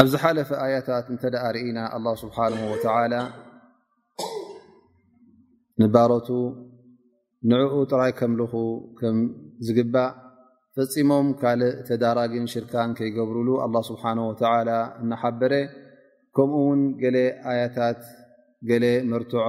ኣብ ዝሓለፈ ኣያታት እንተ ደኣ ርኢና ኣላ ስብሓን ወተላ ንባሮቱ ንዕኡ ጥራይ ከምልኹ ከም ዝግባእ ፈፂሞም ካልእ ተዳራጊን ሽርካን ከይገብርሉ ኣላ ስብሓን ወተላ እናሓበረ ከምኡ ውን ገለ ኣያታት ገለ መርትዖ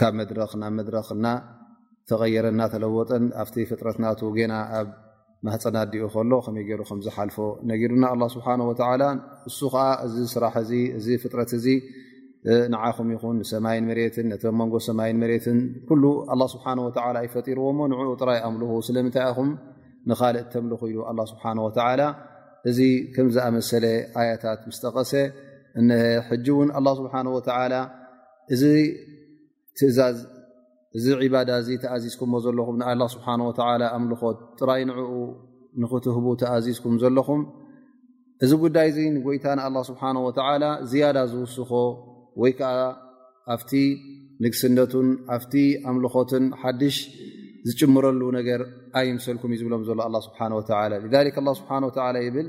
ካብ መድረኽ ናብ መድረኽ እና ተቐየረ እና ተለወጠን ኣብቲ ፍጥረት ናቱ ገና ኣብ ማህፀን ኣዲኡ ከሎ ከመይ ገይሩ ከም ዝሓልፎ ነጊሩና ኣላ ስብሓን ወተዓላ እሱ ከዓ እዚ ስራሕ እዚ እዚ ፍጥረት እዚ ንዓኹም ይኹን ንሰማይን መሬትን ነቲ መንጎ ሰማይን መሬትን ኩሉ ኣላ ስብሓን ወተዓላ ይፈጢርዎሞ ንዕኡ ጥራይ ኣምልኹ ስለምንታይ ኣኹም ንኻልእ ተምልኹ ኢሉ ኣላ ስብሓን ወተዓላ እዚ ከምዝኣመሰለ ኣያታት ምስ ጠቐሰ እነ ሕጂ እውን ኣላ ስብሓን ወተዓላ እዚ ትእዛዝ እዚ ዒባዳ እዚ ተኣዚዝኩሞ ዘለኹም ንኣላ ስብሓን ወተላ ኣምልኾት ጥራይ ንዕኡ ንኽትህቡ ተኣዚዝኩም ዘለኹም እዚ ጉዳይ እዚ ንጎይታ ንኣላ ስብሓን ወተላ ዝያዳ ዝውስኾ ወይ ከዓ ኣብቲ ንግስነቱን ኣብቲ ኣምልኾትን ሓድሽ ዝጭምረሉ ነገር ኣይምሰልኩም እዩ ዝብሎም ዘሎ ኣላ ስብሓን ወተላ ሊክ ኣላ ስብሓን ወተላ ይብል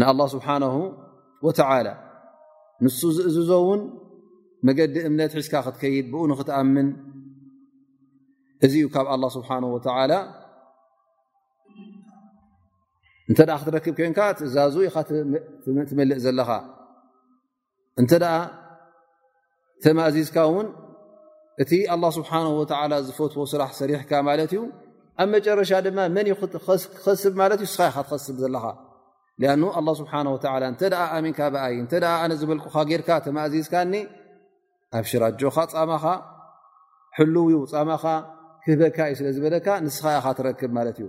ንኣላ ስብሓነሁ ወተላ ንሱ ዝእዝዞ እውን መገዲ እምነት ሒዝካ ክትከይድ ብኡ ንክትኣምን እዚ ዩ ካብ ኣላ ስብሓን ወተላ እንተ ክትረክብ ኮንካ ትእዛዙ ኢኻ ትመልእ ዘለኻ እንተ ተማእዚዝካ ውን እቲ ኣላ ስብሓን ወላ ዝፈትዎ ስራሕ ሰሪሕካ ማለት እዩ ኣብ መጨረሻ ድማ መን ዩ ክኸስብ ማለት እዩ ስኻ ካ ትኸስብ ዘለኻ ኣ ኣላ ስብሓ ወ እተ ኣሚንካ ብኣይ እተ ኣነ ዝበልኩካ ጌርካ ተማእዚዝካኒ ኣብ ሽራጆኻ ፃማኻ ሕልው ዩ ፃማኻ ክህበካ እዩ ስለ ዝበለካ ንስኻ ኢኻ ትረክብ ማለት እዩ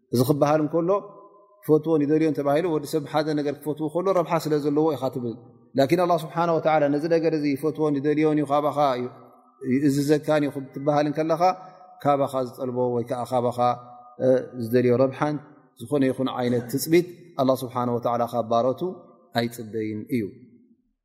እዚ ክበሃል ከሎ ክፈትዎን ይደልዮን ተባሂሉ ወዲ ሰብ ሓደ ነገር ክፈትዎ ከሎ ረብሓ ስለ ዘለዎ ኢኻ ትብል ላኪን ኣላ ስብሓን ወተላ ነዚ ነገር እዚ ይፈትዎን ይደልዮን እዩ ካባኻ እዝዘካን እዩ ትበሃል ከለኻ ካባኻ ዝጠልቦ ወይ ከዓ ካባኻ ዝደልዮ ረብሓን ዝኾነ ይኹን ዓይነት ትፅቢት ኣላ ስብሓን ወተላ ካብ ባሮቱ ኣይፅበይን እዩ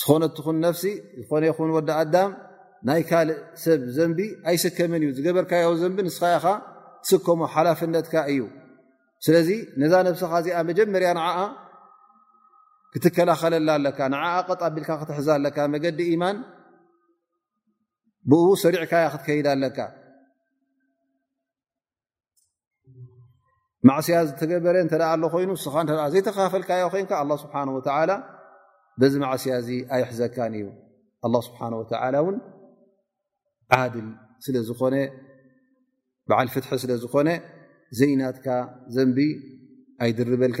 ዝኾነት ትኹን ነፍሲ ዝኾነ ይኹን ወዲ ኣዳም ናይ ካልእ ሰብ ዘንቢ ኣይስከምን እዩ ዝገበርካዮ ዘንቢ ንስኻ ኢኻ ትስከሞ ሓላፍነትካ እዩ ስለዚ ነዛ ነብስኻ እዚኣ መጀመርያ ንዓ ክትከላኸለላ ኣለካ ንዓ ቀጥ ኣቢልካ ክትሕዛ ኣለካ መገዲ ኢማን ብኡ ሰሪዕካያ ክትከይድ ኣለካ ማዕስያ ዝተገበረ እተ ኣሎ ኮይኑ ስኻ ዘይተካፈልካዮ ኮንካ ኣ ስብሓ ወላ በዚ ማዕስያ እዚ ኣይሕዘካን እዩ ኣላ ስብሓን ወተላ እውን ዓድል ስለ ዝኾነ በዓል ፍትሒ ስለ ዝኾነ ዘይናትካ ዘንቢ ኣይድርበልካ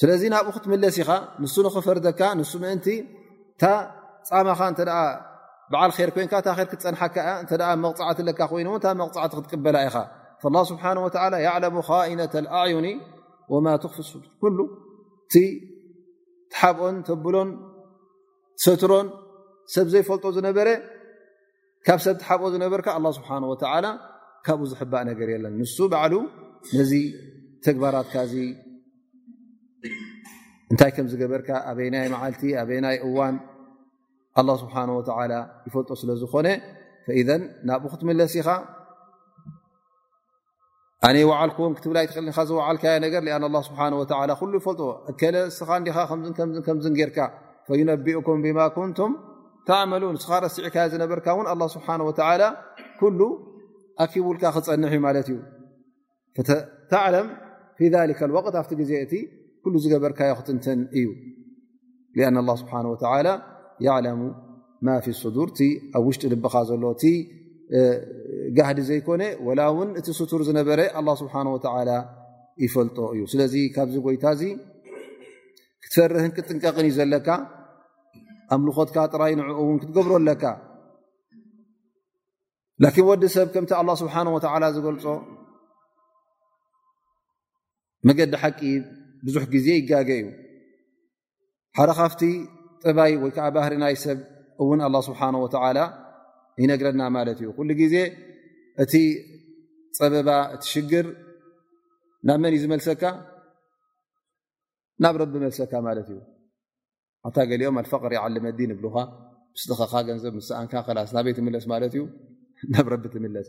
ስለዚ ናብኡ ክትምለስ ኢኻ ንሱ ንኽፈርደካ ንሱ ምእንቲ እታ ፃማኻ እተ በዓል ር ኮንካ እታ ር ክትፀንሓካ እያ እተ መቕፃዕቲ ለካ ኮይኑ እታ መቕፃዕቲ ክትቅበላ ኢኻ ላ ስብሓን ወላ ያዕለሙ ካኢነት ኣዕዩኒ ወማ ትኽፍ ሱድ ኩሉ እቲ ትሓብኦን ተብሎን ሰትሮን ሰብ ዘይፈልጦ ዝነበረ ካብ ሰብ ትሓብኦ ዝነበርካ ኣላ ስብሓን ወተዓላ ካብኡ ዝሕባእ ነገር የለን ንሱ ባዕሉ ነዚ ተግባራትካ እዚ እንታይ ከም ዝገበርካ ኣበይ ናይ መዓልቲ ኣበይ ናይ እዋን ኣላ ስብሓን ወተዓላ ይፈልጦ ስለ ዝኾነ ፈኢዘን ናብኡ ክትምለስ ኢኻ ኣነ ይወዓልኩ ውን ክትብል ኣይትኽእል ኻ ዝወዓልካያ ነገር ኣን ላ ስብሓ ወ ኩሉ ይፈልጥዎ እከለ እስኻ እንዲኻ ከምከምዚ ጌርካ ፈዩነቢኡኩም ብማ ኩንቱም ተዕመሉን እስኻ ረስዕካያ ዝነበርካ እውን ኣላ ስብሓ ወላ ኩሉ ኣኪቡልካ ክፀንሕ እዩ ማለት እዩ ተዕለም ፊ ሊከ ወቅት ኣብቲ ግዜ እቲ ኩሉ ዝገበርካዮ ክትንትን እዩ ኣን ላ ስብሓን ወተላ ያዕለሙ ማ ፊ ሱዱር እቲ ኣብ ውሽጢ ልብኻ ዘሎ እቲ ጋህዲ ዘይኮነ ወላ እውን እቲ ስቱር ዝነበረ ኣላ ስብሓን ወተላ ይፈልጦ እዩ ስለዚ ካብዚ ጎይታ እዚ ክትፈርህን ክጥንቀቕን እዩ ዘለካ ኣምልኾትካ ጥራይ ንዕኡ እውን ክትገብሮ ኣለካ ላኪን ወዲ ሰብ ከምቲ ኣላ ስብሓን ወተላ ዝገልፆ መገዲ ሓቂ ብዙሕ ግዜ ይጋገ እዩ ሓደ ካብቲ ጥባይ ወይ ከዓ ባህሪ ናይ ሰብ እውን ኣላ ስብሓን ወተዓላ ይነግረና ማለት እዩ ኩሉ ግዜ እቲ ፀበባ እቲ ሽግር ናብ መን እዩ ዝመልሰካ ናብ ረቢ መልሰካ ማለት እዩ ኣታ ገሊኦም ኣልፈቅር ይዓሊ መዲን ይብልካ ምስድኸካ ገንዘብ ምስኣንካ ከላስ ናበይ ትምለስ ማለት እዩ ናብ ረቢ ትምለስ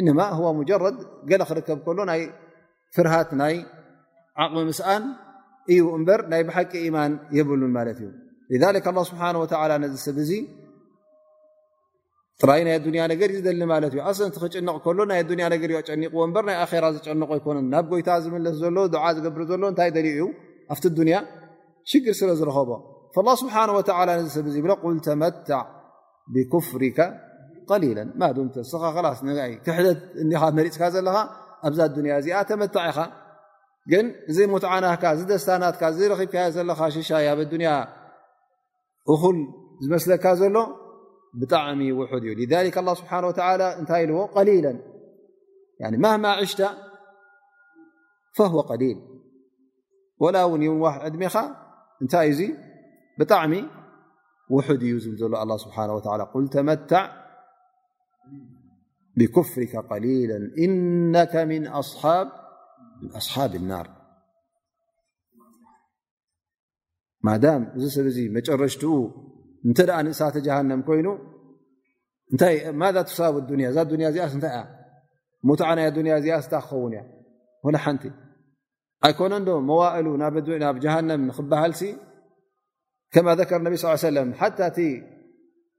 እነማ ህዋ ሙጀረድ ገለ ክርከብ ከሎ ናይ ፍርሃት ናይ ዓቕሚ ምስኣን እዩ እምበር ናይ ብሓቂ ኢማን የብሉን ማለት እዩ ላ ስብሓ ወላ ነዚ ሰብ እዙ ጥራይ ናይ ኣዱንያ ነገር እዩ ዝደሊ ማለት እዩ ኣሰ ንቲ ክጭነቕ ከሎ ናይ ኣዱንያ ነገር እዩ ኣጨኒቕዎ እበር ናይ ኣራ ዝጨነቑ ኣይኮነን ናብ ጎይታ ዝምለስ ዘሎ ድዓ ዝገብር ዘሎ እንታይ ደልዩ እዩ ኣብቲ ኣዱንያ ሽግር ስለ ዝረኸቦ ስብሓ ወላ ነዚ ሰብ እዙ ይብሎ ቁል ተመታዕ ብክፍሪካ ቀሊለ ማዱምተ እስኻ ክላስ ነ ክሕደት እኻ መሪፅካ ዘለኻ ኣብዛ ኣዱንያ እዚኣ ተመታዕ ኢኻ ግን እዚ ሙትዓናካ እዚ ደስታናትካ እዚ ረኪብካዮ ዘለካ ሽሻይ ኣብ ኣዱንያ እኹል ዝመስለካ ዘሎ ብጣዕሚ ውሑድ እዩ ሊክ ላ ስብሓን ወተላ እንታይ ኢልዎ ቀሊለን ማህማ ዕሽታ ፈ ቀሊል ولا ون ح عم ن بطعم ود الله سبحانه ولى قل تمتع بكفرك قليلا إنك من أصحاب النار ማዳም እዚ ሰብ እዚ መጨረሽትኡ እንተ ንእሳተ ጀሃንም ኮይኑ እታይ ማ ትሳብ ያ እዛ ያ እዚኣስ እንታይ እያ ሙትዓ ናይ ኣያ እዚኣስ እታይ ክኸውን እያ ወላ ሓንቲ ኣይኮነ ዶ መዋእሉ ናብ ጀሃንም ንክበሃልሲ ከማ ዘከር ነቢ ስ ሰለም ሓታ እቲ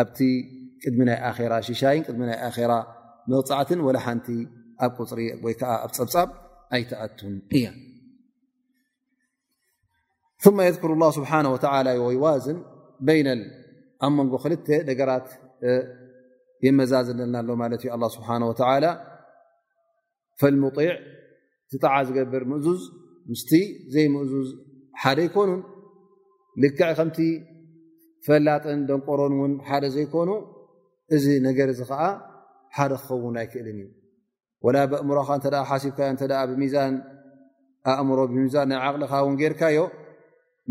ኣብቲ ቅድሚ ናይ ኣራ ሽሻይን ቅድሚ ናይ ኣራ መቕፃዕትን ወላ ሓንቲ ኣብ ቁፅሪ ወይ ከዓ ኣብ ፀብፃብ ኣይትኣቱን እያ ثመ የذክሩ ላ ስብሓነ ወ ወይዋዝን በይነ ኣብ መንጎ ክልተ ነገራት የመዛዝለልና ኣሎ ማለት እዩ ኣላ ስብሓን ወተላ ፈልሙጢዕ እቲ ጣዓ ዝገብር ምእዙዝ ምስቲ ዘይምእዙዝ ሓደ ኣይኮኑን ልክዕ ከምቲ ፈላጥን ደንቆሮን እውን ሓደ ዘይኮኑ እዚ ነገር እዚ ከዓ ሓደ ክኸውን ኣይክእልን እዩ ወላ ብእምሮኻ እተ ሓሲብካዮ እተ ብሚዛን ኣእምሮ ብሚዛን ናይ ዓቕልኻ እውን ጌርካዮ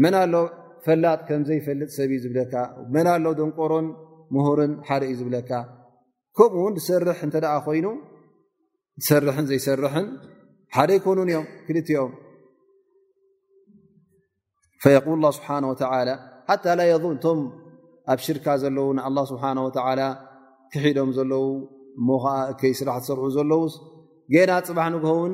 መና ኣሎ ፈላጥ ከምዘይፈልጥ ሰብ እዩ ዝብለካ መና ኣሎ ደንቆሮን ምሁርን ሓደ እዩ ዝብለካ ከምኡ ውን ዝሰርሕ እተ ኮይኑ ዝሰርሕን ዘይሰርሕን ሓደ ኣይኮኑን እዮም ክልኦም ፈል ላ ስብሓ ወ ሓታ ላ የን እቶም ኣብ ሽርካ ዘለዉ ንኣላ ስብሓ ወላ ክሒዶም ዘለዉ እሞ ከዓ እከይ ስራሕ ዝሰርሑ ዘለዉ ገና ፅባሕ ንግሆውን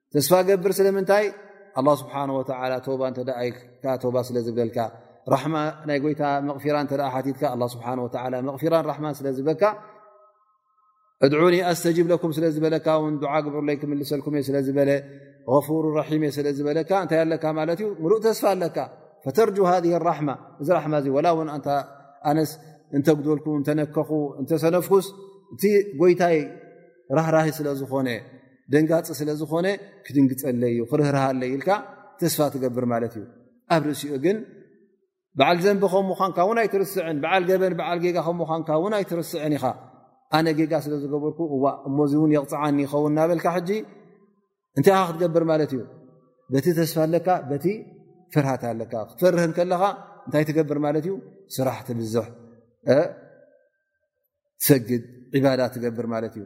ተስፋ ገብር ስለምንታይ ኣላ ስብሓን ወተላ ቶባ እተ ኢልካ ቶባ ስለ ዝብለልካ ራሕማ ናይ ጎይታ መቕፊራ እተ ሓትትካ ኣ ስብሓ ወላ መቕፊራን ራሕማን ስለ ዝበካ እድዑኒ ኣስተጂብ ለኩም ስለ ዝበለካ ውን ዱዓ ግብርለይ ክምልሰልኩም እየ ስለ ዝበለ غፉሩ ራሒም እየ ስለ ዝበለካ እንታይ ኣለካ ማለት እዩ ምሉእ ተስፋ ኣለካ ፈተርጁ ሃ ራሕማ እዚ ራሕማ እዚ ወላ ውን ኣንታ ኣነስ እንተጉደልኩ እንተነከኹ እንተሰነፍኩስ እቲ ጎይታይ ራህራሂ ስለ ዝኾነ ደንጋፂ ስለ ዝኾነ ክድንግፀለ ዩ ክርህርሃለ ኢልካ ተስፋ ትገብር ማለት እዩ ኣብ ርእሲኡ ግን በዓል ዘንቢ ከም ምዃንካ እውን ኣይትርስዕን በዓል ገበን በዓል ጌጋ ከም ምዃንካ እውን ኣይትርስዕን ኢኻ ኣነ ጌጋ ስለ ዝገበርኩ እዋ እሞዚ እውን የቕፅዓኒ ይኸውን እናበልካ ሕጂ እንታይ ኻ ክትገብር ማለት እዩ በቲ ተስፋ ኣለካ በቲ ፍርሃት ኣለካ ክትፈርህ ከለኻ እንታይ ትገብር ማለት እዩ ስራሕ ትብዝሕ ትሰግድ ዕባዳ ትገብር ማለት እዩ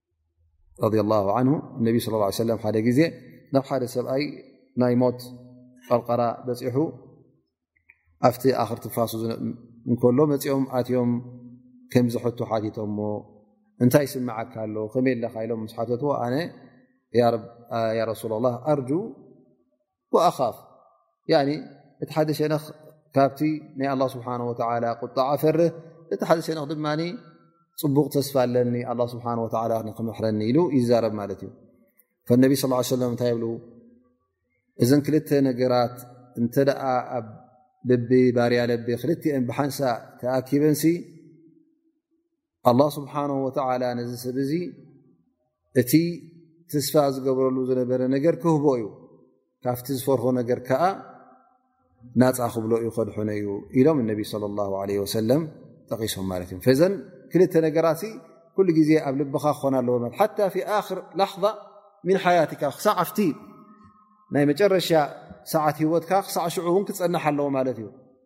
ነቢ ስ ሰለም ሓደ ግዜ ናብ ሓደ ሰብኣይ ናይ ሞት ቀርቀራ በፂሑ ኣብቲ ኣክር ትፋሱ እንከሎ መፂኦም ኣትዮም ከምዝሐቱ ሓቲቶሞ እንታይ ይስምዓካ ኣሎ ከመይ ኣለካ ኢሎም ምስ ሓተትዎ ኣነ ያ ረሱላ ላ ኣርጁ ኣኻፍ እቲ ሓደ ሸነኽ ካብቲ ናይ ኣላ ስብሓን ወተላ ቁጣዓ ፈርህ እቲ ሓደ ሸነኽ ድማ ፅቡቕ ተስፋ ኣለኒ ኣላ ስብሓን ወላ ንክምሕረኒ ኢሉ ይዛረብ ማለት እዩ ነቢ ስ ሰለም እንታይ ይብሉ እዘን ክልተ ነገራት እንተ ደኣ ኣብ ልቢ ባርያ ልቢ ክልትኤን ብሓንሳ ተኣኪበንሲ ኣላህ ስብሓን ወተዓላ ነዚ ሰብ እዚ እቲ ተስፋ ዝገብረሉ ዝነበረ ነገር ክህቦ እዩ ካብቲ ዝፈርሆ ነገር ከዓ ናፃ ክብሎ እዩ ከድሕነ እዩ ኢሎም እነቢ ለ ላ ለ ወሰለም ጠቂሶም ማለት እዮም ፈዘን ክልተ ነገራት ኩሉ ግዜ ኣብ ልብኻ ክኾና ኣለዎ ት ሓታ ፊ ኣክር ላሕዛ ምን ሓያትካ ክሳዕ ኣፍቲ ናይ መጨረሻ ሰዓት ሂወትካ ክሳዕ ሽዑ እውን ክፀንሕ ኣለዎ ማለት እዩ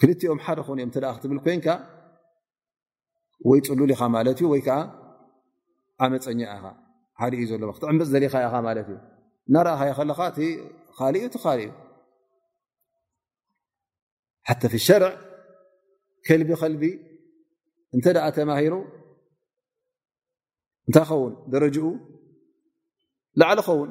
ክልቲኦም ሓደ ኮኑ እዮም ተ ክትብል ኮንካ ወይ ፅሉል ኢኻ ማለት እዩ ወይ ከዓ ዓመፀኛ ኢኻ ሓደ እዩ ዘለ ክትዕምፅ ዘሊኻ ኢኻ ማለት እዩ እናረእኻ ከለካ እቲ ካልእ እዩ እቲ ካል እዩ ሓተ ፊ ሸርዕ ከልቢ ከልቢ እንተ ደኣ ተማሂሩ እንታይ ኸውን ደረጅኡ ላዕሊ ኸውን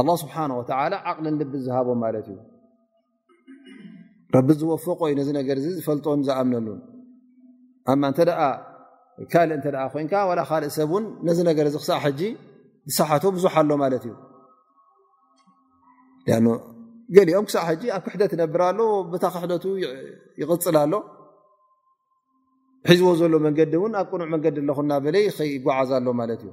ኣላ ስብሓን ወተላ ዓቕልን ልቢ ዝሃቦ ማለት እዩ ረቢ ዝወፈቆ ዩ ነዚ ነገር እዚ ዝፈልጦን ዝኣምነሉን ኣማ እንተ ካልእ እተ ኮይንካ ዋላ ካልእ ሰብ ውን ነዚ ነገር እዚ ክሳዕ ሕጂ ዝሰሓቶ ብዙሓ ኣሎ ማለት እዩ ገሊኦም ክሳዕ ሕጂ ኣብ ክሕደት ነብር ኣሎ ብታ ክሕደቱ ይቕፅል ኣሎ ሒዝዎ ዘሎ መንገዲ እውን ኣብ ቅኑዕ መንገዲ ኣለኹ ናበለይ ከይጓዓዝ ኣሎ ማለት እዩ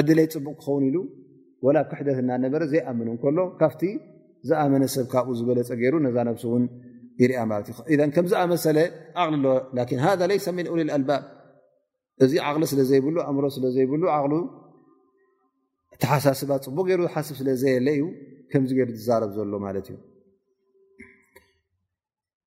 ዕድለይ ፅቡቕ ክኸውን ኢሉ ወላ ክሕደት እናነበረ ዘይኣምን ከሎ ካብቲ ዝኣመነ ሰብ ካብኡ ዝበለፀ ገይሩ ነዛ ነብሱ እውን ይርያ ማለት እዩ ኢዘ ከምዝኣመሰለ ዓቕሊ ኣለዎ ላኪን ሃ ለይሰ ምን ኡሊ ኣልባብ እዚ ዓቕሊ ስለ ዘይብሉ ኣእምሮ ስለ ዘይብሉ ዓቕሉ ተሓሳስባ ፅቡቅ ገይሩ ዝሓስብ ስለዘየለ እዩ ከምዚ ገይሩ ዝዛረብ ዘሎ ማለት እዩ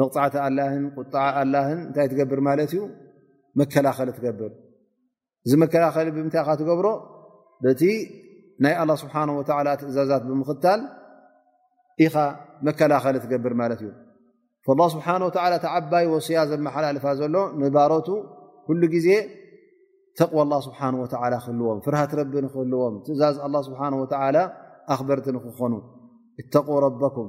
መቕፃዕቲ ኣላህን ቁጣዓ ኣላህን እንታይ ትገብር ማለት እዩ መከላኸሊ ትገብር እዚ መከላኸሊ ብምንታይ ካ ትገብሮ በቲ ናይ ኣላ ስብሓን ወተላ ትእዛዛት ብምኽታል ኢኻ መከላኸሊ ትገብር ማለት እዩ ላ ስብሓን ወተላ ተዓባይ ወስያ ዘመሓላልፋ ዘሎ ንባሮቱ ኩሉ ግዜ ተቕዋ ላ ስብሓን ወተላ ክህልዎም ፍርሃት ረቢ ንክህልዎም ትእዛዝ ኣላ ስብሓን ወተላ ኣኽበርቲ ንክኾኑ እተቁ ረበኩም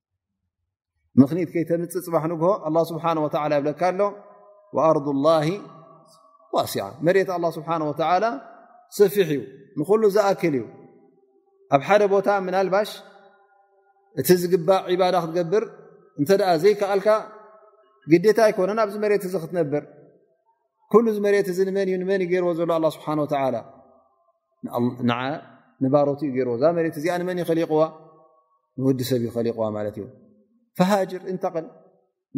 ምኽኒት ከይተምፅ ፅባሕ ንግሆ ኣላ ስብሓን ወተላ ይብለካ ኣሎ ወኣርض ላ ዋሲዓ መሬት ኣላ ስብሓን ወተላ ሰፊሕ እዩ ንኩሉ ዝኣክል እዩ ኣብ ሓደ ቦታ ምናልባሽ እቲ ዝግባእ ዒባዳ ክትገብር እንተ ደኣ ዘይከኣልካ ግዴታ ኣይኮነን ኣብዚ መሬት እዚ ክትነብር ኩሉ እዚ መሬት እዚ ንመን እዩ ንመን ይገይርዎ ዘሎ ኣላ ስብሓን ወተላ ንባሮት ዩ ገርዎ እዛ መሬት እዚኣ ንመን ዩ ከሊቕዋ ንወዲ ሰብ ዩ ከሊቕዋ ማለት እዩ ፈሃጅር እንተቕል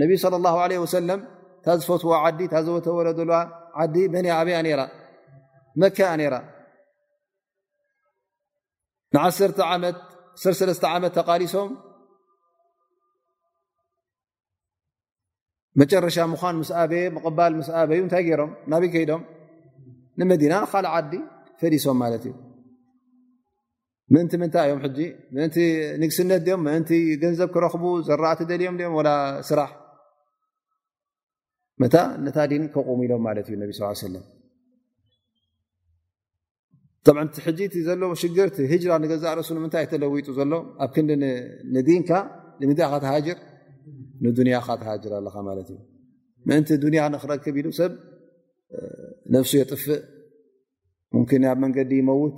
ነቢ ለ ላ ለ ወሰለም እታ ዝፈትዎ ዓዲ እታ ዘወተወለድሉ ዓዲ መን ኣበያ ነራ መካ እያ ነራ ን1 ዓመት ዓመት ተቓሊሶም መጨረሻ ምዃን ምስ ኣበየ ምቕባል ምስ ኣበዩ እንታይ ገይሮም ናበይ ከይዶም ንመዲና ንካልእ ዓዲ ፈሊሶም ማለት እዩ ምእንቲ ምንታይ እዮም ሕጂ ምእንቲ ንግስነት ድኦም ምእንቲ ገንዘብ ክረኽቡ ዘራእቲ ደልዮም ድኦም ወላ ስራሕ መታ ነታ ዲን ከቑም ኢሎም ማለት እዩ ነቢ ስ ሰለም ሕጂ ዘሎ ሽግር ሂራ ንገዛእ ርእሱ ንምንታይ ተለዊጡ ዘሎ ኣብ ክንዲ ንዲንካ ንምንታይ ካ ተሃጅር ንዱንያካ ተሃጅር ኣለካ ማለት እዩ ምእንቲ ዱንያ ንክረክብ ኢሉ ሰብ ነፍሱ የጥፍእ ሙምኪን ኣብ መንገዲ ይመውት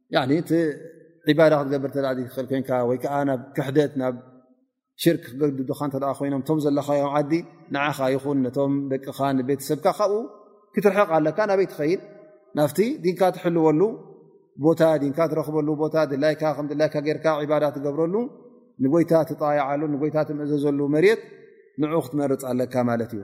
ባዳ ክትገብር ትኽእል ኮንካ ወይከዓ ናብ ክሕደት ናብ ሽርክ ክገድዱካ እተ ኮይኖም እቶም ዘለካዮም ዓዲ ንዓኻ ይኹን ነቶም ደቅኻ ንቤተሰብካ ካብኡ ክትርሕቕ ኣለካ ናበይ ትኸይድ ናብቲ ዲንካ ትሕልወሉ ቦታ ዲንካ ትረኽበሉ ቦታ ድላይካ ከም ድላይካ ጌርካ ባዳ ትገብረሉ ንጎይታ ትጣይዓሉ ንጎይታ ትምእዘዘሉ መሬት ንዑ ክትመርፅ ኣለካ ማለት እዩ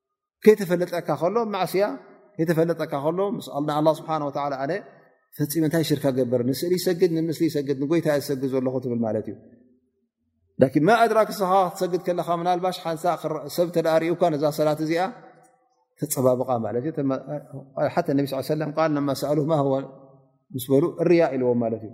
ከይተፈለጠካ ከሎ ማዕስያ ከይተፈለጠካ ከሎ ንኣላ ስብሓን ወተላ ኣነ ፈፂመ እንታይ ሽርካ ገበር ንስእሊ ይሰግድ ንምስሊ ይሰግድ ንጎይታ ዝሰግድ ዘለኹ ትብል ማለት እዩ ላኪን ማ ኣድራ ክስኻ ክትሰግድ ከለኻ ምናልባሽ ሓንሳ ሰብ ተዳእሪኡካ ነዛ ሰላት እዚኣ ተፀባብቃ ማለት እዩ ሓ ነቢ ስ ሰለም ል ነማ ሰኣሉ ማዋ ምስ በሉ እርያ ኢልዎም ማለት እዩ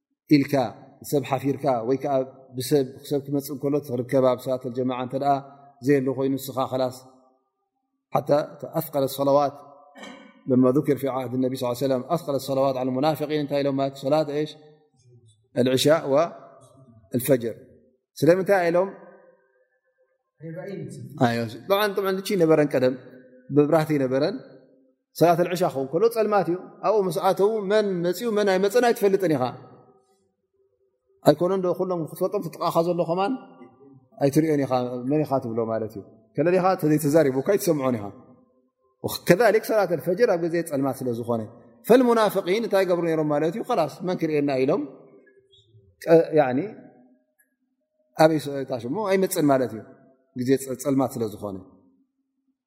ኢልካ ሰብ ሓፊርካ ወይ ከዓ ብሰብ ሰብ ክመፅእ ከሎ ትርከባ ብሰላት ጀማ እተ ዘየለ ኮይኑ ንስኻ ላስ ሓ ኣፍቀለ ሰለዋት ለማ ር ፊ ዓህድ ነቢ ስ ሰለ ኣፍቀለ ሰለዋት ሙናፍቒን እንታይ ኢሎም ማለት ሰላት ሽ ልእሻ ፈጅር ስለምንታይ ኢሎም ነበረን ቀደም ብብራህቲ ነበረን ሰላት ልዕሻ ክኸውን ከሎ ፀልማት እዩ ኣብኡ መስኣተው መን መፅኡ መን ኣይ መፅን ኣይትፈልጥን ኢኻ ኣይኮነ ዶ ኩሎም ክትፈልጦም ትጥቃኻ ዘሎ ከማን ኣይትሪኦን ኢኻ መን ኢኻ ትብሎ ማለት እዩ ከለኻ ተዘይተዛሪቡካ ኣይትሰምዖን ኢኻ ከ ሰላት ፈጅር ኣብ ግዜ ፀልማት ስለ ዝኾነ ፈልሙናፍቒን እንታይ ገብሩ ነይሮም ማለት እዩ ላስ መን ክርእየና ኢሎም ኣበይታ ሽሙ ኣይመፅን ማለት እዩ ግዜ ፀልማት ስለ ዝኾነ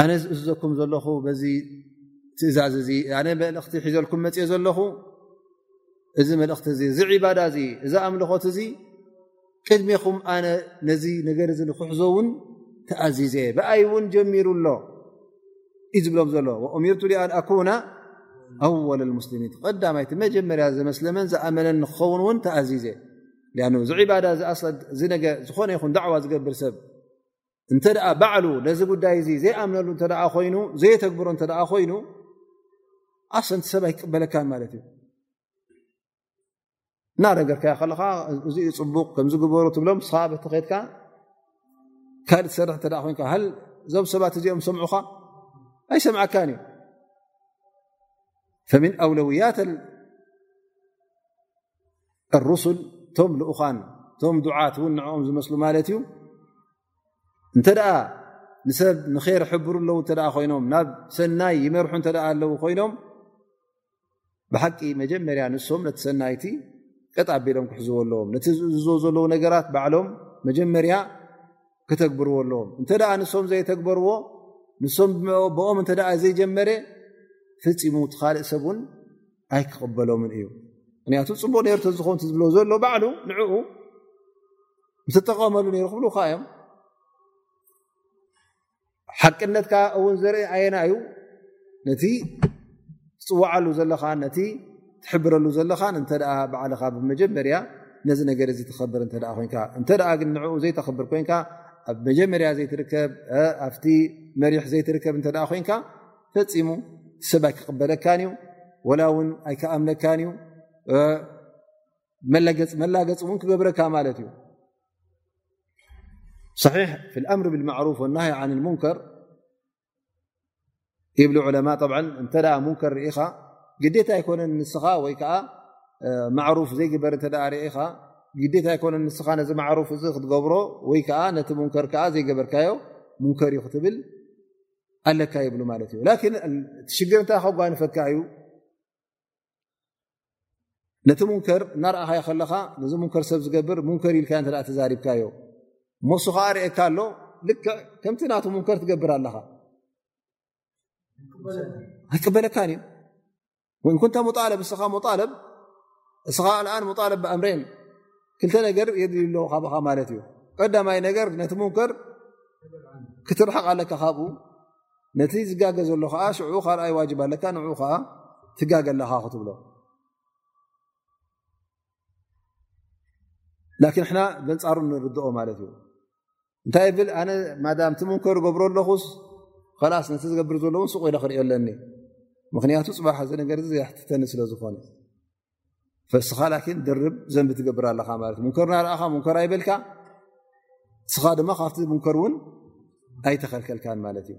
ኣነ ዝእዝዘኩም ዘለኹ በዚ ትእዛዝ እዚ ኣነ መልእኽቲ ሒዘልኩም መፅኦ ዘለኹ እዚ መልእኽቲ እዚ እዚ ዕባዳ እዚ እዚ ኣምልኾት እዚ ቅድሜኹም ኣነ ነዚ ነገር እዚ ንክሕዞ እውን ተኣዚዘ ብኣይ እውን ጀሚሩ ኣሎ እዩ ዝብሎም ዘሎ ኦሚርቱ ኣን ኣኩና ኣወል ሙስሊሚን ቀዳማይቲ መጀመርያ ዘመስለመን ዝኣመነን ንክኸውን እውን ተኣዚዘ እዚ ዕባዳ እዚ ኣስ እዚ ነገ ዝኾነ ይኹን ዳዕዋ ዝገብር ሰብ እንተ ባዕሉ ነዚ ጉዳይ እዚ ዘይኣምነሉ እተ ኮይኑ ዘየተግብሮ እተ ኮይኑ ኣሰንቲ ሰብ ኣይክቅበለካን ማለት እዩ እና ነገርከያ ከለካ እዚ ፅቡቕ ከምዝግበሩ ትብሎ ስ በቲ ከትካ ካልእ ትሰርሕ እተ ኮይ እዞም ሰባት እዚኦም ሰምዑካ ኣይሰምዓካን እዩ ፈምን ኣውለውያት ሩሱል እቶም ልኡኻን እቶም ዱዓት እውን ንኦም ዝመስሉ ማለት እዩ እንተ ደኣ ንሰብ ንኼር ሕብሩ ኣለዉ እተ ኮይኖም ናብ ሰናይ ይመርሑ እተ ኣለዉ ኮይኖም ብሓቂ መጀመርያ ንሶም ነቲ ሰናይቲ ቀጥ ኣቢሎም ክሕዝዎ ኣለዎም ነቲ ዝእዝዞ ዘለዉ ነገራት ባዕሎም መጀመርያ ክተግብርዎ ኣለዎም እንተ ደኣ ንሶም ዘይተግበርዎ ንሶም ብኦም እተ ዘይጀመረ ፍፂሙ ቲ ካልእ ሰብ እውን ኣይክቕበሎምን እዩ ምክንያቱ ፅቡቅ ነርተ ዝኾን ዝብሎ ዘሎ ባዕሉ ንዕኡ ምስተጠቐመሉ ነሩ ክብሉ ካ እዮም ሓቅነትካ እውን ዘርኢ ኣየና እዩ ነቲ ትፅዋዓሉ ዘለኻ ነቲ ትሕብረሉ ዘለኻን እንተ ባዕልኻ ብመጀመርያ ነዚ ነገር እዚ ተኸብር እተ ኮንካ እንተ ግን ንዕኡ ዘይተኽብር ኮንካ ኣብ መጀመርያ ዘይትርከብ ኣብቲ መሪሕ ዘይትርከብ እተ ኮንካ ፈፂሙ ሰብ ኣይክቅበለካን እዩ ወላ ውን ኣይክኣምነካን እዩ መላገፂ መላገፂ እውን ክገብረካ ማለት እዩ صሒሕ ኣምር ብልማዕሩፍ ና ን ሙንከር ይብሉ ዑለማ እተ ሙንከር ርኢኻ ግዴታ ኣይኮነን ንስኻ ወይ ከዓ ማዕሩፍ ዘይግበር እተ ርኢኻ ግዴታ ኣይኮነን ንስኻ ነዚ ማዕሩፍ እዚ ክትገብሮ ወይ ከዓ ነቲ ሙንከር ከዓ ዘይገበርካዮ ሙንከር እዩ ክትብል ኣለካ ይብሉ ማለት እዩ ላን እቲ ሽግር እንታይ ከጓንፈካ እዩ ነቲ ሙንከር እናርኣኻዮ ከለኻ ነዚ ሙንከር ሰብ ዝገብር ሙንከር ኢልካ እተ ተዛሪብካዮ ሞሱ ከዓ ርእካ ኣሎ ልክዕ ከምቲ ናቱ ሙንከር ትገብር ኣለኻ ኣይቅበለካን እዩ ወይን ኩንተ ሙጣለብ እስኻ ሙጣለብ እስኻ ኣልኣን ሙጣለብ ብኣምረን ክልተ ነገር የድልዩ ኣለዉ ካብኻ ማለት እዩ ቀዳማይ ነገር ነቲ ሙንከር ክትርሕቕ ኣለካ ካብኡ ነቲ ዝጋገ ዘሎ ከዓ ሽዑ ካልኣይ ዋጅብ ኣለካ ንኡ ከዓ ትጋገ ኣለኻ ክትብሎ ላኪን ሕና በንፃሩ ንርድኦ ማለት እዩ እንታይ ብል ኣነ ማዳም እቲ ሙንከር ገብሮ ኣለኹስ ላስ ነቲ ዝገብር ዘለዎ ሱቕ ኢለ ክሪኦ ኣለኒ ምክንያቱ ፅባሕ እዚ ነገር ዘሕትተኒ ስለ ዝኾነ ፈስኻ ላኪን ድርብ ዘንቢ ትገብር ኣለኻ ማለት ዩ ሙንከር ናርኣኻ ሙንከር ኣይበልካ ንስኻ ድማ ካብቲ ሙንከር እውን ኣይተኸልከልካን ማለት እዩ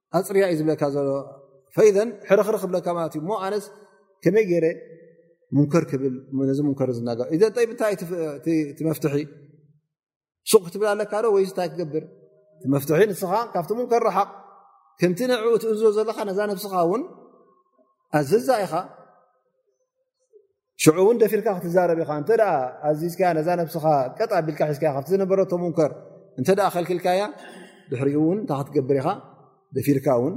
ኣፅርያ እዩ ዝብለካ ዘሎ ፈይዘን ሕርኽር ክብለካ ማለት እዩ እሞ ኣነስ ከመይ ገይረ ሙንከር ክብል ነዚ ሙንከር ዝናገ እዘ ይ ምንታይ እቲ መፍትሒ ሱቕ ክትብል ኣለካ ዶ ወይ ዝታይ ክገብር እቲ መፍትሒ ንስኻ ካብቲ ሙንከር ረሓቕ ከምቲ ንዕ ትእዝዞ ዘለካ ነዛ ነብስኻ እውን ኣዘዛ ኢኻ ሽዑ እውን ደፊርካ ክትዛረብ ኢኻ እተ ኣዚዝካያ ነዛ ነብስኻ ቀጥ ኣቢልካ ሒዝካያ ካብቲ ዝነበረቶ ሙንከር እንተ ከልክልካያ ድሕሪኡ እውን እታ ክትገብር ኢኻ ደፊርካ እውን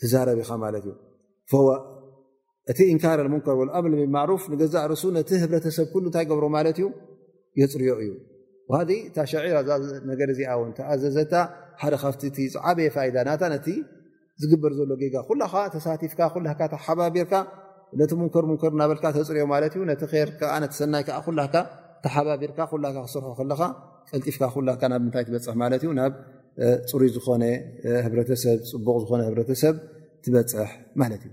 ትዛረብ ኢኻ ማለት እዩ እቲ እንካር ሙንከር ወኣምር ብማዕሩፍ ንገዛእ ርእሱ ነቲ ህብረተሰብ ኩሉ እንታይ ገብሮ ማለት እዩ የፅርዮ እዩ ሃዚ እታ ሸዒራ ነገር እዚኣ እውን ተኣዘዘታ ሓደ ካብቲ እቲ ዝዓበየ ፋይዳ ናታ ነቲ ዝግበር ዘሎ ጌጋ ኩላኻ ተሳቲፍካ ኩላካ ተሓባቢርካ ነቲ ሙንከር ሙንከር እናበልካ ተፅሪዮ ማለት እዩ ነቲ ር ከዓ ነቲ ሰናይ ከዓ ኩላካ ተሓባቢርካ ኩላካ ክስርሖ ከለኻ ቀልጢፍካ ኩላካ ናብ ምንታይ ትበፅሕ ማለት እዩ ናብ ፅሩይ ዝኾነ ህብረተሰብ ፅቡቕ ዝኾነ ህብረተሰብ ትበፅሕ ማለት እዩ